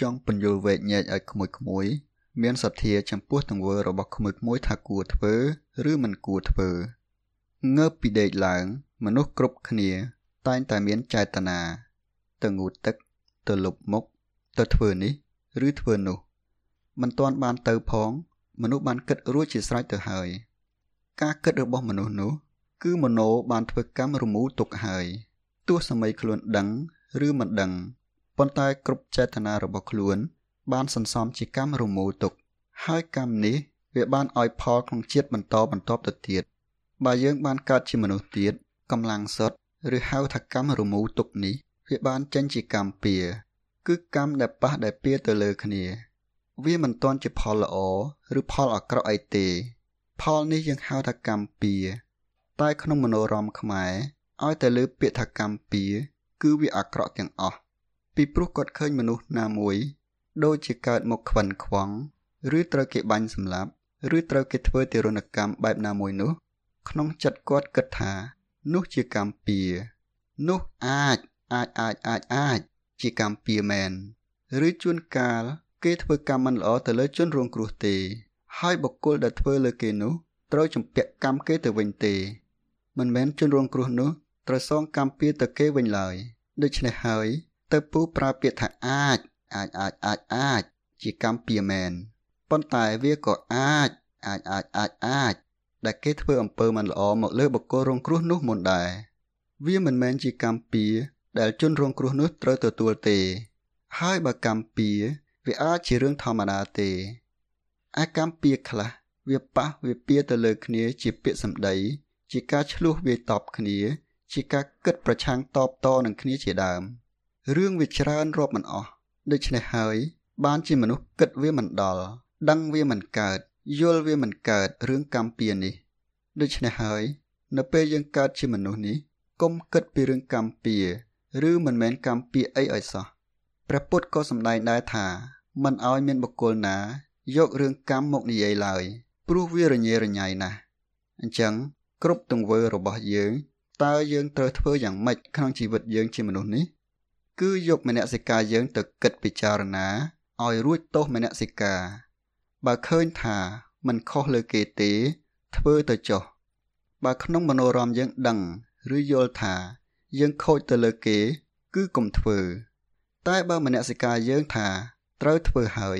ចង់បញ្យល់វែកញែកឲ្យក្មួយក្មួយ មានសទ្ធាចំពោះទង្វើរបស់ក្មួយក្មួយថាគួរធ្វើ ឬមិនគួរធ្វើងើបពីដេកឡើង មនុស្សគ្រប់គ្នា តែងតែមានចេតនាទៅងូតទឹកទៅលុបមុខទៅធ្វើនេះ ឬធ្វើនោះ មិនទាន់បានទៅផង មនុស្សបានគិតរួចជាស្រេចទៅហើយ ការគិតរបស់មនុស្សនោះ គឺមโนបានធ្វើកម្មរមូលទុកហើយទោះសម័យខ្លួនដឹង ឬមិនដឹង ប៉ុន្តែគ្រប់ចេតនារបស់ខ្លួន បានសន្សំជាកម្មរមូលទុក ហើយកម្មនេះវាបានឲ្យផលក្នុងជាតិបន្តបន្តទៅទៀតបើយើងបានកើតជាមនុស្សទៀតកម្លាំងសុទ្ធឬហៅថាកម្មរមូលទុកនេះវាបានចេញជាកម្មពៀគឺកម្មដែលប៉ះដែលពៀទៅលើគ្នា វាមិនទាន់ជាផលល្អឬផលអាក្រក់អីទេ ផលនេះយើងហៅថាកម្មពៀតែក្នុងមនោរមខ្មែរឲ្យតែលើពាក្យថាកម្មពៀគឺវាអាក្រក់ទាំងអស់ ពីព្រោះគាត់ឃើញមនុស្សណាមួយដូចជាកើតមកខ្វិនខ្វងឬត្រូវគេបាញ់សម្លាប់ឬត្រូវគេធ្វើទារុណកម្មបែបណាមួយនោះ ក្នុងចិត្តគាត់គិតថា នោះជាកម្មពៀនោះអាចអាចអាចអាចអាចជាកម្មពៀមែនឬជួនកាល គេធ្វើកម្មមិនល្អទៅលើជនរងគ្រោះទេ ហើយបុគ្គលដែលធ្វើលើគេនោះត្រូវជំពាក់កម្មគេទៅវិញទេ មិនមែនជនរងគ្រោះនោះត្រូវសងកម្មពៀទៅគេវិញឡើយដូច្នេះហើយ ទៅពូប្រើពាក្យថាអាចអាចអាចអាចអាចជាកម្មពៀមែនប៉ុន្តែវាក៏អាចអាចអាចអាចអាចដែលគេធ្វើអំពើមិនល្អមកលើបុគ្គលរងគ្រោះនោះមុនដែរវាមិនមែនជាកម្មពៀដែលជនរងគ្រោះនោះត្រូវទទួលទេ ហើយបើកម្មពៀវាអាចជារឿងធម្មតាទេឯកម្មពៀខ្លះវាប៉ះវាពៀទៅលើគ្នាជាពាក្យសម្ដី ជាការឆ្លោះវាយតបគ្នា ជាការគិតប្រឆាំងតបតនឹងគ្នាជាដើម រឿងវាច្រើនរាប់មិនអស់ដូច្នេះហើយ បានជាមនុស្សគិតវាមិនដល់ដឹងវាមិនកើតយល់វាមិនកើតរឿងកម្មពៀនេះដូច្នេះហើយ នៅពេលយើងកើតជាមនុស្សនេះកុំគិតពីរឿងកម្មពៀឬមិនមែនកម្មពៀអីឲ្យសោះព្រះពុទ្ធក៏សម្ដែងដែរថាមិនឲ្យមានបុគ្គលណា យករឿងកម្មមកនិយាយឡើយព្រោះវារញ៉េរញ៉ៃណាស់អញ្ចឹងគ្រប់ទង្វើរបស់យើងតើយើងត្រូវធ្វើយ៉ាងម៉េចក្នុងជីវិតយើងជាមនុស្សនេះ គឺយកមនសិការយើងទៅគិតពិចារណាឲ្យរួចទោសមនសិការបើឃើញថាมันខុសលើគេទេ ធ្វើទៅចុះបើក្នុងមโนរមយើងដឹងឬយល់ថាយើងខូចទៅលើគេ គឺកុំធ្វើ តែបើមនសិការយើងថាត្រូវធ្វើហើយ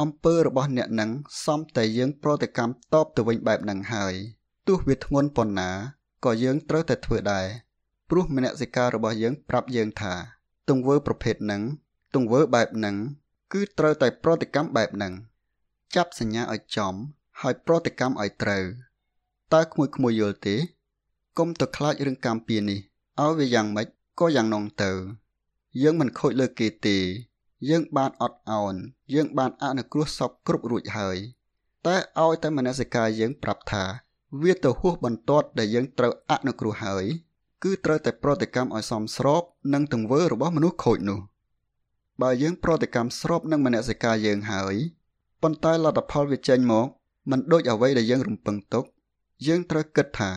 អំពើរបស់អ្នកនឹងសំតែយើងប្រតិកម្មតបទៅវិញបែបនឹងហើយទោះវាធ្ងន់ប៉ុណ្ណាក៏យើងត្រូវតែធ្វើដែរព្រោះមនសិការរបស់យើងប្រាប់យើងថា ទង្វើប្រភេទហ្នឹងទង្វើបែបហ្នឹងគឺត្រូវតែប្រតិកម្មបែបហ្នឹងចាប់សញ្ញាឲ្យចំហើយប្រតិកម្មឲ្យត្រូវតើក្មួយក្មួយយល់ទេកុំទៅខ្លាចរឿងកម្មពៀនេះឲ្យវាយ៉ាងម៉េចក៏យ៉ាងនងទៅ យើងមិនខូចលើគេទេ យើងបានអត់ឱនយើងបានអនុគ្រោះសពគ្រប់រួចហើយ តែឲ្យតែមនសិការយើងប្រាប់ថា វាទៅហួសបន្ទាត់ដែលយើងត្រូវអនុគ្រោះហើយ គឺត្រូវតែប្រតិកម្មឲ្យសមស្របនឹងទង្វើរបស់មនុស្សខូចនោះបើយើងប្រតិកម្មស្របនឹងមនសិការយើងហើយប៉ុន្តែលទ្ធផលវាចេញមកមិនដូចអ្វីដែលយើងរំពឹងទុក យើងត្រូវគិតថា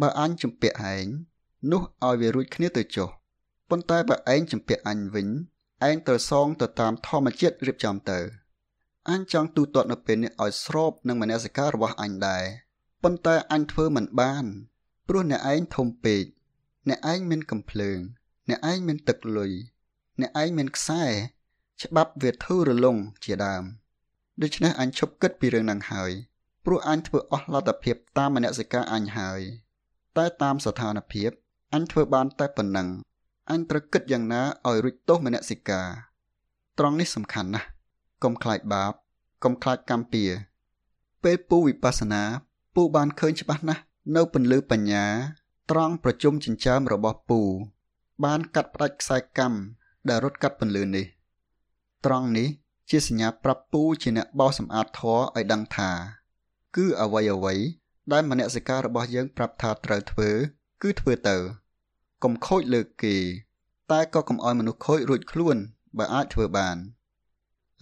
បើអញជំពាក់ឯងនោះឲ្យវារួចគ្នាទៅចុះប៉ុន្តែបើឯងជំពាក់អញវិញឯងត្រូវសងទៅតាមធម្មជាតិរៀបចំទៅអញចង់ទូទាត់នៅពេលនេះឲ្យស្របនឹងមនសិការរបស់អញដែរប៉ុន្តែអញធ្វើមិនបាន ព្រោះអ្នកឯងធំពេក អ្នកឯងមានកំភ្លើង អ្នកឯងមានទឹកលុយអ្នកឯងមានខ្សែ ច្បាប់វាធូររលុងជាដើមដូច្នេះអញឈប់គិតពីរឿងហ្នឹងហើយព្រោះអញធ្វើអស់លទ្ធភាពតាមមនសិការអញហើយតែតាមស្ថានភាពអញធ្វើបានតែប៉ុណ្ណឹងអញត្រូវគិតយ៉ាងណាឲ្យរួចទោសមនសិការត្រង់នេះសំខាន់ណាស់កុំខ្លាចបាបកុំខ្លាចកម្មពៀពេលពូវិបស្សនាពូបានឃើញច្បាស់ណាស់នៅពន្លឺបញ្ញា ត្រង់ប្រជុំចិញ្ចើមរបស់ពូ បានកាត់ផ្ដាច់ខ្សែកម្មដែលរត់កាត់ពន្លឺនេះ ត្រង់នេះជាសញ្ញាប្រាប់ពូជាអ្នកបោសសម្អាតធរឲ្យដឹងថា គឺអ្វីអ្វីដែលមនសិការរបស់យើងប្រាប់ថាត្រូវធ្វើ គឺធ្វើទៅកុំខូចលើគេ តែក៏កុំឲ្យមនុស្សខូចរួចខ្លួនបើអាចធ្វើបាន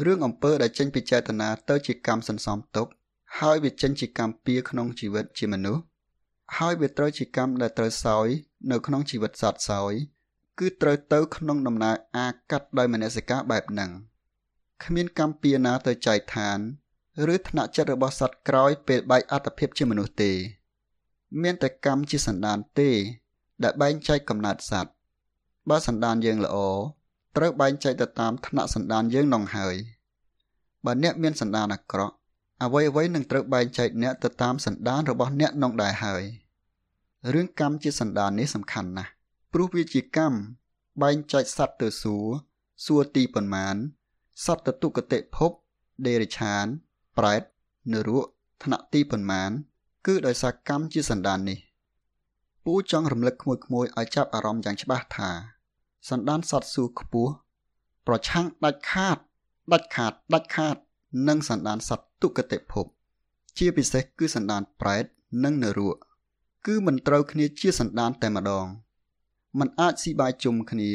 រឿងអំពើដែលចេញពីចេតនាទៅជាកម្មសន្សំទុក ហើយវាចេញជាកម្មពៀក្នុងជីវិតជាមនុស្ស ហើយវាត្រូវជាកម្មដែលត្រូវសោយនៅក្នុងជីវិតសត្វសោយគឺត្រូវទៅក្នុងដំណើរអាកាត់ដោយមនសិការបែបហ្នឹងគ្មានកម្មពៀណាទៅចែកឋានឬថ្នាក់ចិត្តរបស់សត្វក្រោយពេលបែកអត្តភាពជាមនុស្សទេ មានតែកម្មជាសន្តានទេ ដែលបែងចែកកំណើតសត្វបើសន្តានយើងល្អត្រូវបែងចែកទៅតាមថ្នាក់សន្តានយើងនងហើយបើអ្នកមានសន្តានអាក្រក់ អ្វីអ្វីនឹងត្រូវបែងចែកអ្នកទៅតាមសន្តានរបស់អ្នកនងដែរហើយរឿងកម្មជាសន្តាននេះសំខាន់ណាស់ព្រោះវាជាកម្មបែងចែកសត្វទៅសួរសួរទីប៉ុន្មានសត្វទៅទុគតិភពដេរិឆាន ប្រែតនរកថ្នាក់ទីប៉ុន្មាន គឺដោយសារកម្មជាសន្តាននេះពូចង់រំលឹកក្មួយក្មួយឲ្យចាប់អារម្មណ៍យ៉ាងច្បាស់ថា សន្តានសត្វសួរខ្ពស់ប្រឆាំងដាច់ខាតដាច់ខាតដាច់ខាតនឹងសន្តានសត្វ ទុគតិភព ជាពិសេសគឺសន្តានប្រែតនិងនរកគឺមិនត្រូវគ្នាជាសន្តានតែម្ដងมันអាចស៊ីបាយជុំគ្នា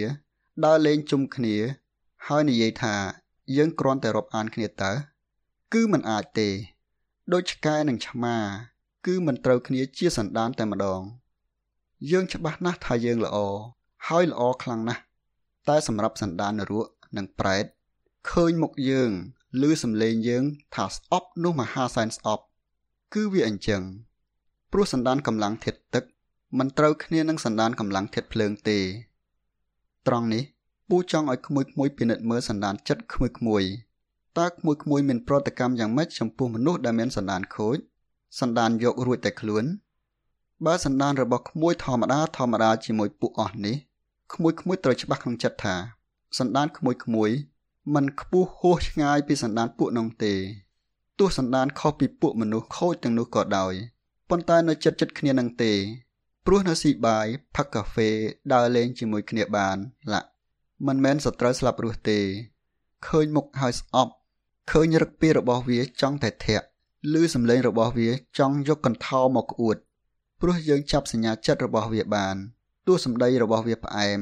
ដើរលេងជុំគ្នា ហើយនិយាយថាយើងគ្រាន់តែរាប់អានគ្នាតើគឺมันអាចទេដូចឆ្កែនិងឆ្មា គឺមិនត្រូវគ្នាជាសន្តានតែម្ដង យើងច្បាស់ណាស់ថាយើងល្អហើយល្អខ្លាំងណាស់តែសម្រាប់សន្តាននរកនិងប្រែតឃើញមុខយើង ឮសំឡេងយើងថាស្អប់នោះមហាសែនស្អប់ គឺវាអញ្ចឹងព្រោះសន្តានកម្លាំងធាតុទឹកមិនត្រូវគ្នានឹងសន្តានកម្លាំងធាតុភ្លើងទេ ត្រង់នេះពូចង់ឲ្យក្មួយក្មួយពិនិត្យមើលសន្តានចិត្តក្មួយក្មួយតើក្មួយក្មួយមានប្រតិកម្មយ៉ាងម៉េចចំពោះមនុស្សដែលមានសន្តានខូចសន្តានយករួចតែខ្លួន បើសន្តានរបស់ក្មួយធម្មតាធម្មតាជាមួយពួកអស់នេះក្មួយក្មួយត្រូវច្បាស់ក្នុងចិត្តថាសន្តានក្មួយក្មួយ มันខ្ពស់ហួសឆ្ងាយពីសន្តានពួកនោះទេទោះសន្តានខុសពីពួកមនុស្សខូចទាំងនោះក៏ដោយប៉ុន្តែនៅចិត្តចិត្តគ្នានឹងទេព្រោះនៅស៊ីបាយផឹកកាហ្វេដើរលេងជាមួយគ្នាបានឡាក់មិនមែនសត្រូវស្លាប់រស់ទេឃើញមុខហើយស្អប់ឃើញរឹកពីរបស់វាចង់តែធាក់ឮសំឡេងរបស់វាចង់យកកន្ថោមកក្អួតព្រោះយើងចាប់សញ្ញាចិត្តរបស់វាបានទោះសម្ដីរបស់វាផ្អែម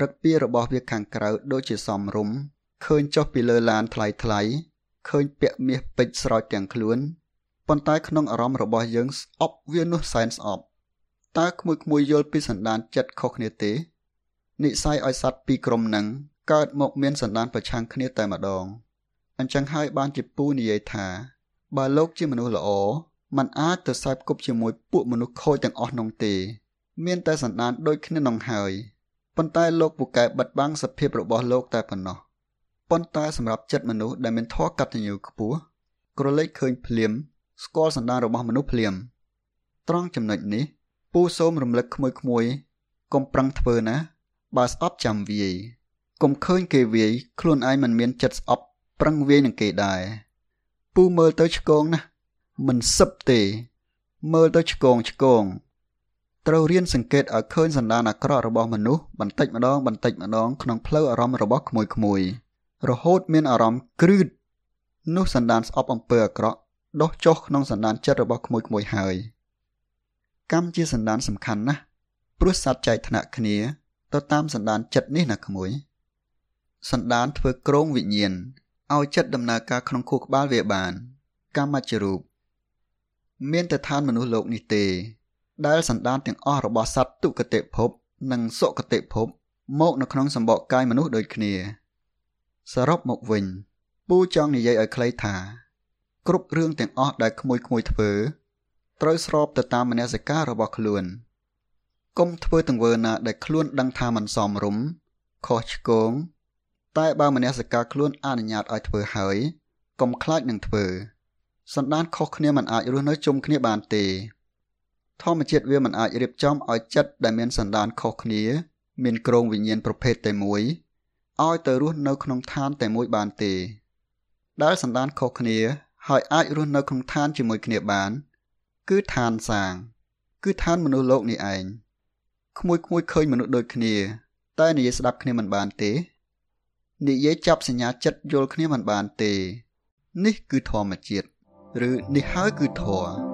រឹកពីរបស់វាខាងក្រៅដូចជាសំរុំ ឃើញចុះពីលើឡានថ្លៃថ្លៃឃើញពាក់មាសពេជ្រស្រោចទាំងខ្លួនប៉ុន្តែក្នុងអារម្មណ៍របស់យើងស្អប់វានោះសែនស្អប់តើក្មួយក្មួយយល់ពីសន្តានចិត្តខុសគ្នាទេនិស័យឲ្យសត្វពីរក្រុមនឹងកើតមកមានសន្តានប្រឆាំងគ្នាតែម្ដងអញ្ចឹងហើយបានជាពូនិយាយថាបើលោកជាមនុស្សល្អมันអាចទៅសែបគប់ជាមួយពួកមនុស្សខូចទាំងអស់នោះទេ មានតែសន្តានដូចគ្នានោះហើយប៉ុន្តែលោកពូកែបិទបាំងសភាពរបស់លោកតែប៉ុណ្ណោះ ប៉ុន្តែសម្រាប់ចិត្តមនុស្សដែលមានធម៌កតញ្ញូខ្ពស់ក្រឡេកឃើញភ្លាម ស្គាល់សន្តានរបស់មនុស្សភ្លាម ត្រង់ចំណុចនេះពូសូមរំលឹកក្មួយក្មួយកុំប្រឹងធ្វើណា បើស្អប់ចាំវាយកុំឃើញគេវាយខ្លួនឯងមិនមានចិត្តស្អប់ប្រឹងវាយនឹងគេដែរពូមើលទៅឆ្កងណាស់មិនសឹបទេ មើលទៅឆ្កងឆ្កងត្រូវរៀនសង្កេតឲ្យឃើញសន្តានអាក្រក់របស់មនុស្សបន្តិចម្ដងបន្តិចម្ដងក្នុងផ្លូវអារម្មណ៍របស់ក្មួយក្មួយ រហូតមានអារម្មណ៍គ្រឺតនោះសន្តានស្អប់អំពើអាក្រក់ដុះចុះក្នុងសន្តានចិត្តរបស់ក្មួយក្មួយហើយកម្មជាសន្តានសំខាន់ណាស់ព្រោះសត្វចែកថ្នាក់គ្នាទៅតាមសន្តានចិត្តនេះណាក្មួយសន្តានធ្វើក្រងវិញ្ញាណឲ្យចិត្តដំណើរការក្នុងខួរក្បាលវាបាន កម្មច្ចរូបមានតែឋានមនុស្សលោកនេះទេ ដែលសន្តានទាំងអស់របស់សត្វទុគតិភព និងសុគតិភព មកនៅក្នុងសម្បកកាយមនុស្សដូចគ្នា សរុបមកវិញពូចង់និយាយឲ្យខ្លីថា គ្រប់រឿងទាំងអស់ដែលក្មួយក្មួយធ្វើត្រូវស្របទៅតាមមនសិការរបស់ខ្លួនកុំធ្វើទង្វើណាដែលខ្លួនដឹងថាមិនសមរម្យខុសឆ្គងតែបើមនសិការខ្លួនអនុញ្ញាតឲ្យធ្វើហើយកុំខ្លាចនឹងធ្វើសន្តានខុសគ្នាមិនអាចរស់នៅជុំគ្នាបានទេ ធម្មជាតិវាមិនអាចរៀបចំឲ្យចិត្តដែលមានសន្តានខុសគ្នា មានក្រងវិញ្ញាណប្រភេទតែមួយ ឲ្យទៅរស់នៅក្នុងឋានតែមួយបានទេ ដែលសន្តានខុសគ្នា ហើយអាចរស់នៅក្នុងឋានជាមួយគ្នាបាន គឺឋានសាង គឺឋានមនុស្សលោកនេះឯងក្មួយក្មួយឃើញមនុស្សដូចគ្នា តែនិយាយស្ដាប់គ្នាមិនបានទេនិយាយចាប់សញ្ញាចិត្តយល់គ្នាមិនបានទេ នេះគឺធម្មជាតិឬនេះហើយគឺធម៌